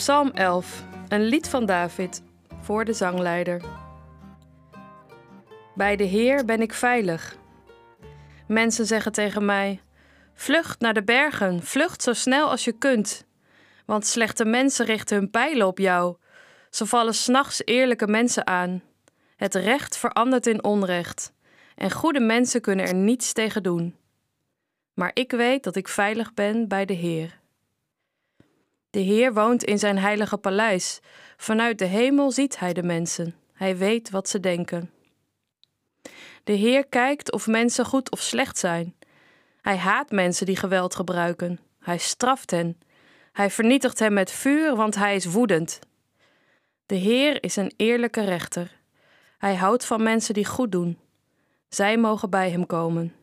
Psalm 11, een lied van David voor de zangleider. Bij de Heer ben ik veilig. Mensen zeggen tegen mij: Vlucht naar de bergen, vlucht zo snel als je kunt. Want slechte mensen richten hun pijlen op jou. Ze vallen s'nachts eerlijke mensen aan. Het recht verandert in onrecht. En goede mensen kunnen er niets tegen doen. Maar ik weet dat ik veilig ben bij de Heer. De Heer woont in zijn heilige paleis. Vanuit de hemel ziet hij de mensen. Hij weet wat ze denken. De Heer kijkt of mensen goed of slecht zijn. Hij haat mensen die geweld gebruiken. Hij straft hen. Hij vernietigt hen met vuur, want hij is woedend. De Heer is een eerlijke rechter. Hij houdt van mensen die goed doen. Zij mogen bij hem komen.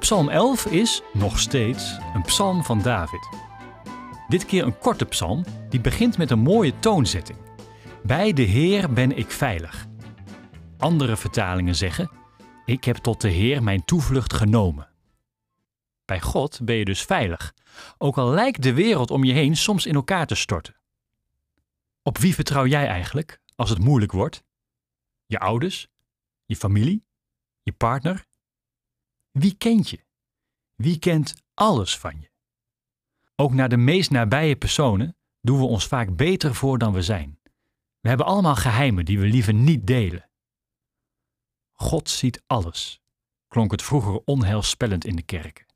Psalm 11 is, nog steeds, een psalm van David. Dit keer een korte psalm die begint met een mooie toonzetting. Bij de Heer ben ik veilig. Andere vertalingen zeggen: Ik heb tot de Heer mijn toevlucht genomen. Bij God ben je dus veilig, ook al lijkt de wereld om je heen soms in elkaar te storten. Op wie vertrouw jij eigenlijk als het moeilijk wordt? Je ouders? Je familie? Je partner? Wie kent je? Wie kent alles van je? Ook naar de meest nabije personen doen we ons vaak beter voor dan we zijn. We hebben allemaal geheimen die we liever niet delen. God ziet alles, klonk het vroeger onheilspellend in de kerken.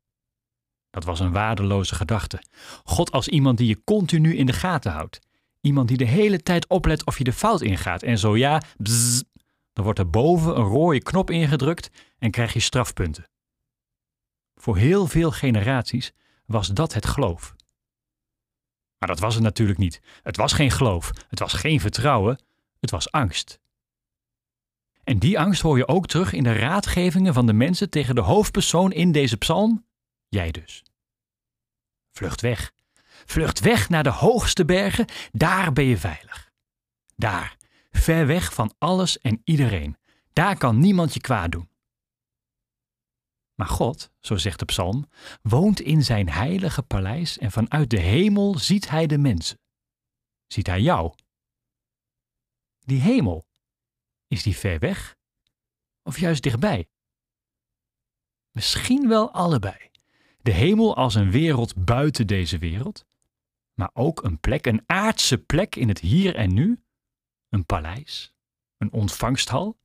Dat was een waardeloze gedachte. God als iemand die je continu in de gaten houdt. Iemand die de hele tijd oplet of je de fout ingaat. En zo ja, dan wordt er boven een rode knop ingedrukt en krijg je strafpunten. Voor heel veel generaties was dat het geloof. Maar dat was het natuurlijk niet. Het was geen geloof, het was geen vertrouwen, het was angst. En die angst hoor je ook terug in de raadgevingen van de mensen tegen de hoofdpersoon in deze psalm, jij dus. Vlucht weg. Vlucht weg naar de hoogste bergen, daar ben je veilig. Daar, ver weg van alles en iedereen. Daar kan niemand je kwaad doen. Maar God, zo zegt de psalm, woont in zijn heilige paleis en vanuit de hemel ziet hij de mensen. Ziet hij jou? Die hemel, is die ver weg of juist dichtbij? Misschien wel allebei. De hemel als een wereld buiten deze wereld, maar ook een plek, een aardse plek in het hier en nu, een paleis, een ontvangsthal.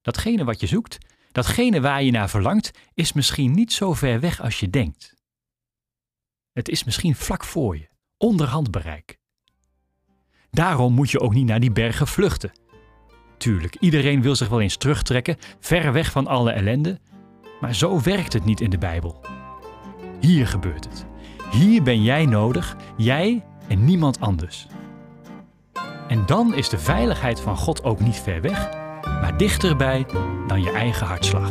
Datgene wat je zoekt, Datgene waar je naar verlangt is misschien niet zo ver weg als je denkt. Het is misschien vlak voor je, onder handbereik. Daarom moet je ook niet naar die bergen vluchten. Tuurlijk, iedereen wil zich wel eens terugtrekken, ver weg van alle ellende, maar zo werkt het niet in de Bijbel. Hier gebeurt het. Hier ben jij nodig, jij en niemand anders. En dan is de veiligheid van God ook niet ver weg, maar dichterbij dan je eigen hartslag.